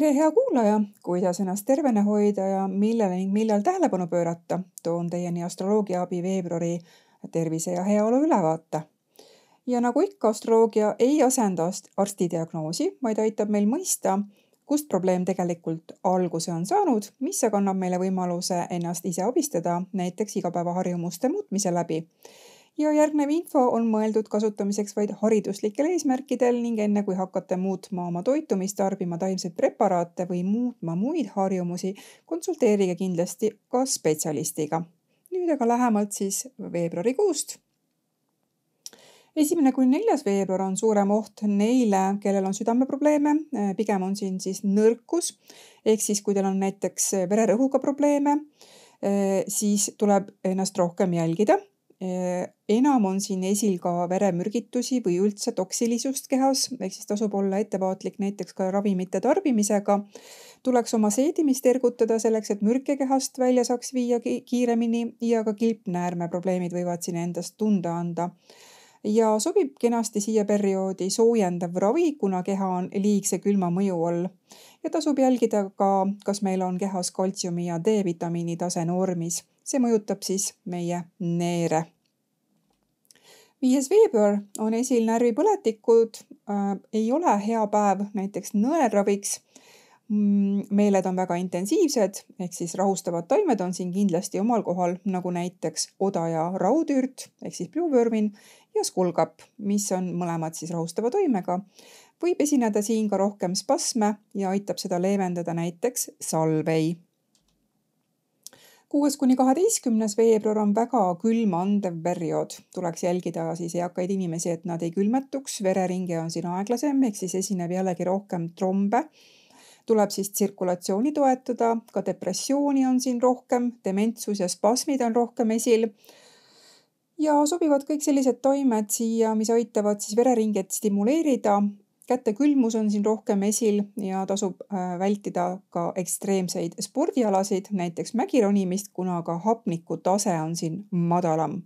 tere, hea kuulaja, kuidas ennast tervena hoida ja millele ning millal tähelepanu pöörata, toon teieni astroloogia abi veebruari tervise ja heaolu ülevaate. ja nagu ikka, astroloogia ei asenda arsti diagnoosi, vaid aitab meil mõista, kust probleem tegelikult alguse on saanud, mis aga annab meile võimaluse ennast ise abistada, näiteks igapäevaharjumuste muutmise läbi ja järgnev info on mõeldud kasutamiseks vaid hariduslikel eesmärkidel ning enne kui hakkate muutma oma toitumist, tarbima taimseid preparaate või muutma muid harjumusi, konsulteerige kindlasti ka spetsialistiga. nüüd aga lähemalt siis veebruarikuust. Esimene kuni neljas veebruar on suurem oht neile, kellel on südameprobleeme, pigem on siin siis nõrkus. Ehk siis, kui teil on näiteks vererõhuga probleeme, siis tuleb ennast rohkem jälgida enam on siin esil ka veremürgitusi või üldse toksilisust kehas, ehk siis tasub olla ettevaatlik näiteks ka ravimite tarbimisega. tuleks oma seedimist ergutada selleks, et mürke kehast välja saaks viia kiiremini ja ka kilpnäärme probleemid võivad siin endast tunda anda ja sobib kenasti siia perioodi soojendav ravi, kuna keha on liigse külma mõju all. ja tasub jälgida ka, kas meil on kehas kaltsiumi ja D-vitamiini tase normis see mõjutab siis meie neere. viies veebruar on esil närvipõletikud äh,, ei ole hea päev näiteks nõelraviks mm,. meeled on väga intensiivsed, ehk siis rahustavad taimed on siin kindlasti omal kohal, nagu näiteks oda ja raudüürt ehk siis bluebirmin ja skulgap, mis on mõlemad siis rahustava toimega võib esineda siin ka rohkem spasme ja aitab seda leevendada näiteks salvei kuues kuni kaheteistkümnes veebruar on väga külma andev periood, tuleks jälgida siis eakaid inimesi, et nad ei külmetuks, vereringe on siin aeglasem, ehk siis esineb jällegi rohkem trombe. tuleb siis tsirkulatsiooni toetada, ka depressiooni on siin rohkem, dementsus ja spasmid on rohkem esil. Ja sobivad kõik sellised toimed siia, mis aitavad siis vereringet stimuleerida käte külmus on siin rohkem esil ja tasub äh, vältida ka ekstreemseid spordialasid, näiteks mägironimist, kuna ka hapniku tase on siin madalam.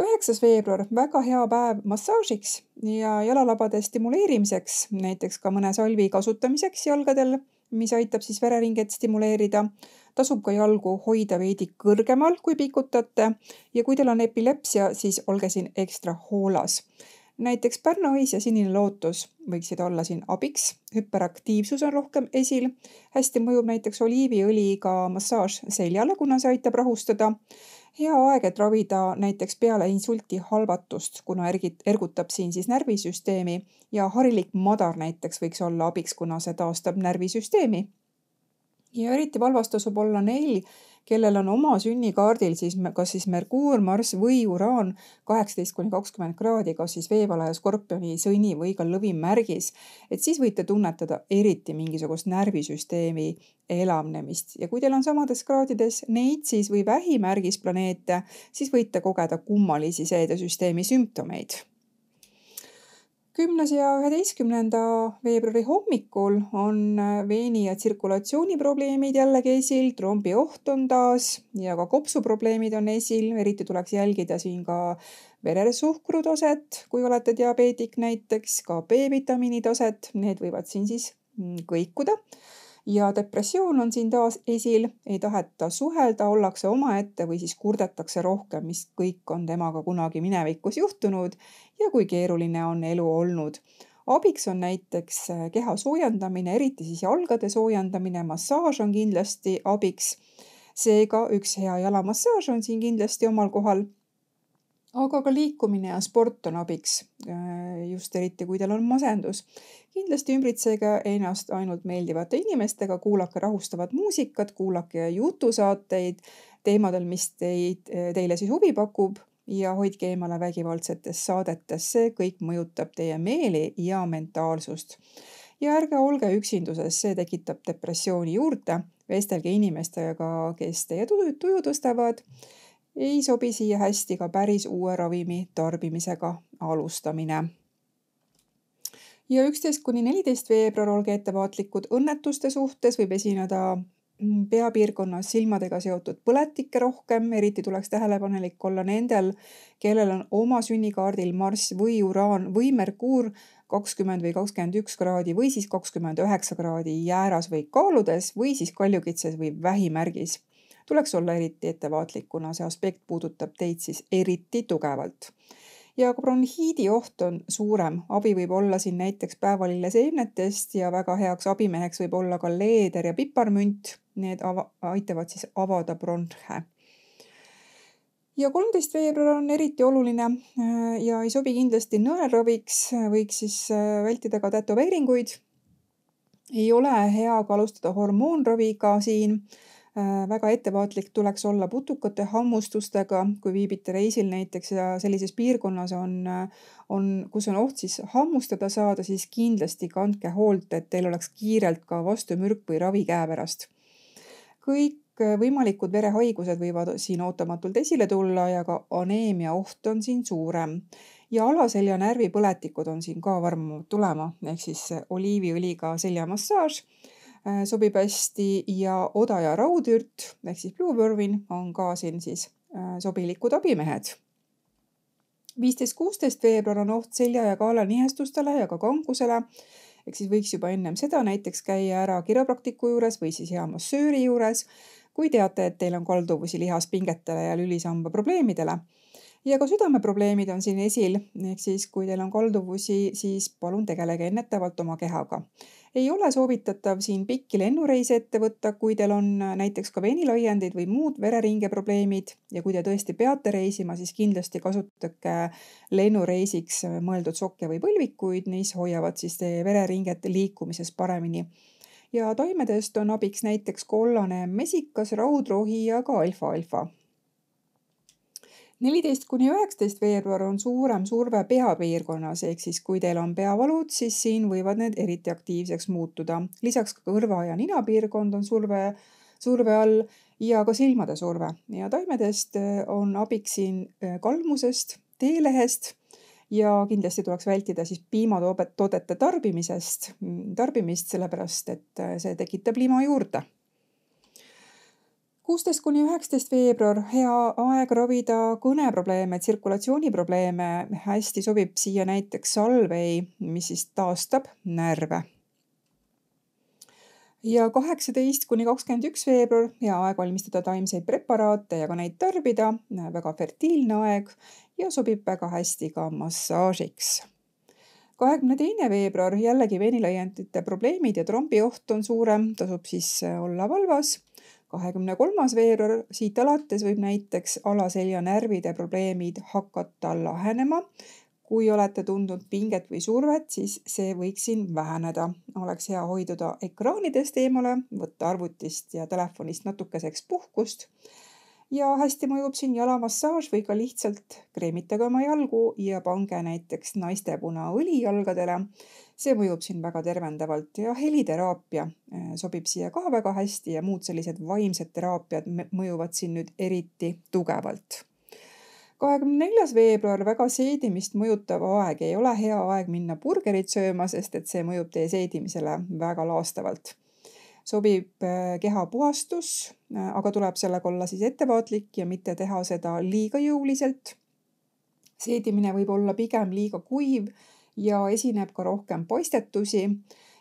üheksas veebruar, väga hea päev massaažiks ja jalalabade stimuleerimiseks, näiteks ka mõne salvi kasutamiseks jalgadel, mis aitab siis vereringet stimuleerida. Tasub ka jalgu hoida veidi kõrgemal, kui pikutate. Ja kui teil on epilepsia, siis olge siin ekstra hoolas näiteks pärnaõis ja sinine lootus võiksid olla siin abiks. hüperaktiivsus on rohkem esil. hästi mõjub näiteks oliiviõliga massaaž seljale, kuna see aitab rahustada. hea aeg, et ravida näiteks peale insulti halvatust, kuna ergit-, ergutab siin siis närvisüsteemi ja harilik madar näiteks võiks olla abiks, kuna see taastab närvisüsteemi. ja eriti valvas tasub olla neil, kellel on oma sünnikaardil siis kas siis Merkuur, Marss või Uraan kaheksateist kuni kakskümmend kraadi, kas siis veevalaja, skorpioni, sõni või ka lõvi märgis, et siis võite tunnetada eriti mingisugust närvisüsteemi elavnemist. Ja kui teil on samades kraadides Neitsis või vähimärgis planeete, siis võite kogeda kummalisi seedesüsteemi sümptomeid kümnes ja üheteistkümnenda veebruari hommikul on äh, veeni ja tsirkulatsiooniprobleemid jällegi esil, trombioht on taas ja ka kopsuprobleemid on esil, eriti tuleks jälgida siin ka veresuhkru taset, kui olete diabeetik näiteks, ka B-vitamiini taset, need võivad siin siis mm, kõikuda ja depressioon on siin taas esil, ei taheta suhelda, ollakse omaette või siis kurdetakse rohkem, mis kõik on temaga kunagi minevikus juhtunud ja kui keeruline on elu olnud. abiks on näiteks äh, keha soojendamine, eriti siis jalgade soojendamine, massaaž on kindlasti abiks. seega üks hea jalamassaaž on siin kindlasti omal kohal aga ka liikumine ja sport on abiks, äh, just eriti, kui teil on masendus. kindlasti ümbritsege ennast ainult meeldivate inimestega, kuulake rahustavat muusikat, kuulake jutusaateid teemadel, mis teid, teile siis huvi pakub ja hoidke eemale vägivaldsetest saadetest, see kõik mõjutab teie meeli ja mentaalsust. ja ärge olge üksinduses, see tekitab depressiooni juurde, vestelge inimestega, kes teie tuju tõstavad ei sobi siia hästi ka päris uue ravimi tarbimisega alustamine. ja üksteist kuni neliteist veebruar olge ettevaatlikud õnnetuste suhtes, võib esineda mm, peapiirkonnas silmadega seotud põletikke rohkem, eriti tuleks tähelepanelik olla nendel, kellel on oma sünnikaardil Marss või Uraan või Merkuur kakskümmend või kakskümmend üks kraadi või siis kakskümmend üheksa kraadi jääras või kaaludes või siis kaljukitses või vähimärgis. Tuleks olla eriti ettevaatlik, kuna see aspekt puudutab teid siis eriti tugevalt ja ka bronhiidi oht on suurem, abi võib olla siin näiteks päevalilleseemnetest ja väga heaks abimeheks võib olla ka leeder ja piparmünt. Need ava-, aitavad siis avada bronhe. ja kolmteist veebruar on eriti oluline äh, ja ei sobi kindlasti nõelraviks, võiks siis äh, vältida ka tätoveeringuid. ei ole hea ka alustada hormoonraviga siin väga ettevaatlik tuleks olla putukate hammustustega, kui viibite reisil näiteks ja sellises piirkonnas on, on, kus on oht siis hammustada saada, siis kindlasti kandke hoolt, et teil oleks kiirelt ka vastumürk või ravi käepärast. kõik võimalikud verehaigused võivad siin ootamatult esile tulla ja ka aneemia oht on siin suurem. Ja alaselja närvipõletikud on siin ka varmavad tulema, ehk siis oliiviõliga seljamassaaž Äh, sobib hästi ja oda ja raudürt ehk siis bluebirvin on ka siin siis äh, sobilikud abimehed. viisteist, kuusteist veebruar on oht selja ja kaela nihestustele ja ka kangusele. ehk siis võiks juba ennem seda näiteks käia ära kiropraktiku juures või siis hea massööri juures, kui teate, et teil on kalduvusi lihaspingetele ja lülisamba probleemidele ja ka südameprobleemid on siin esil, ehk siis kui teil on kalduvusi, siis palun tegelege ennetavalt oma kehaga. Ei ole soovitatav siin pikki lennureise ette võtta, kui teil on näiteks ka veenilaiendid või muud vereringe probleemid. Ja kui te tõesti peate reisima, siis kindlasti kasutage lennureisiks mõeldud sokke või põlvikuid, mis hoiavad siis teie vereringet liikumises paremini. Ja taimedest on abiks näiteks kollane mesikas, raudrohi ja ka alfa-alfa neliteist kuni üheksateist veebruar on suurem surve peapiirkonnas, ehk siis kui teil on peavalud, siis siin võivad need eriti aktiivseks muutuda. lisaks ka kõrva ja ninapiirkond on surve, surve all ja ka silmade surve ja taimedest äh, on abiks siin äh, kalmusest, teelehest ja kindlasti tuleks vältida siis piimatoodete tarbimisest, tarbimist, sellepärast et äh, see tekitab lima juurde kuusteist kuni üheksateist veebruar, hea aeg ravida kõneprobleeme, tsirkulatsiooniprobleeme. hästi sobib siia näiteks salvei, mis siis taastab närve. ja kaheksateist kuni kakskümmend üks veebruar, hea aeg valmistada taimseid preparaate ja ka neid tarbida. väga fertiilne aeg ja sobib väga hästi ka massaažiks kahekümne teine veebruar jällegi veenilaiendite probleemid ja trombioht on suurem, tasub siis olla valvas kahekümne kolmas veebruar, siit alates võib näiteks alaselja närvide probleemid hakata lahenema. kui olete tundnud pinget või survet, siis see võiks siin väheneda. oleks hea hoiduda ekraanidest eemale, võtta arvutist ja telefonist natukeseks puhkust ja hästi mõjub siin jalamassaaž või ka lihtsalt kreemitage oma jalgu ja pange näiteks naistepunaõli jalgadele. see mõjub siin väga tervendavalt ja heliteraapia äh, sobib siia ka väga hästi ja muud sellised vaimsed teraapiad mõjuvad siin nüüd eriti tugevalt. kahekümne neljas veebruar, väga seedimist mõjutav aeg, ei ole hea aeg minna burgerit sööma, sest et see mõjub teie seedimisele väga laastavalt. Sobib äh, kehapuhastus, äh, aga tuleb sellega olla siis ettevaatlik ja mitte teha seda liiga jõuliselt. seedimine võib olla pigem liiga kuiv ja esineb ka rohkem paistetusi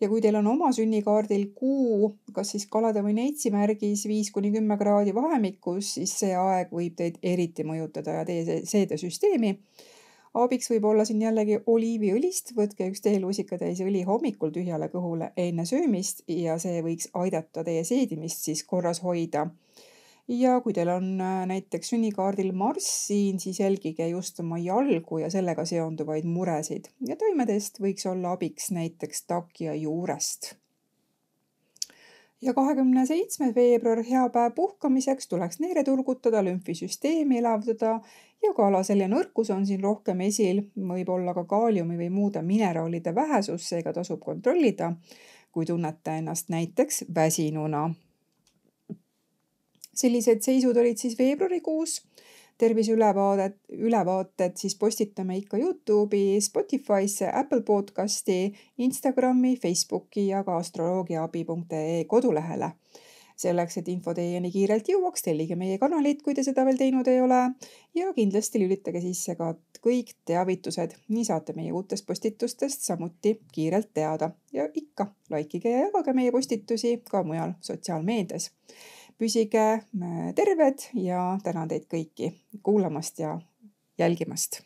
ja kui teil on oma sünnikaardil kuu, kas siis kalade või neitsi märgis viis kuni kümme kraadi vahemikus, siis see aeg võib teid eriti mõjutada ja teie seedesüsteemi abiks võib olla siin jällegi oliiviõlist, võtke üks teelusikatäis õli hommikul tühjale kõhule enne söömist ja see võiks aidata teie seedimist siis korras hoida. ja kui teil on äh, näiteks sünnikaardil Marss siin, siis jälgige just oma jalgu ja sellega seonduvaid muresid. Ja taimedest võiks olla abiks näiteks takja juurest ja kahekümne seitsmes veebruar, hea päev puhkamiseks, tuleks neere turgutada, lümfisüsteemi elavdada. Ja kalaselja nõrkus on siin rohkem esil, võib olla ka kaaliumi või muude mineraalide vähesus, seega tasub kontrollida, kui tunnete ennast näiteks väsinuna. sellised seisud olid siis veebruarikuus terviseülevaadet, ülevaated siis postitame ikka Youtube'i, Spotify'sse, Apple podcasti, Instagrami, Facebooki ja ka astroloogiaabi.ee kodulehele. selleks, et info teieni kiirelt jõuaks, tellige meie kanalit, kui te seda veel teinud ei ole. ja kindlasti lülitage sisse ka kõik teavitused, nii saate meie uutest postitustest samuti kiirelt teada ja ikka likeige ja jagage meie postitusi ka mujal sotsiaalmeedias. Püsige äh, terved ja tänan teid kõiki kuulamast ja jälgimast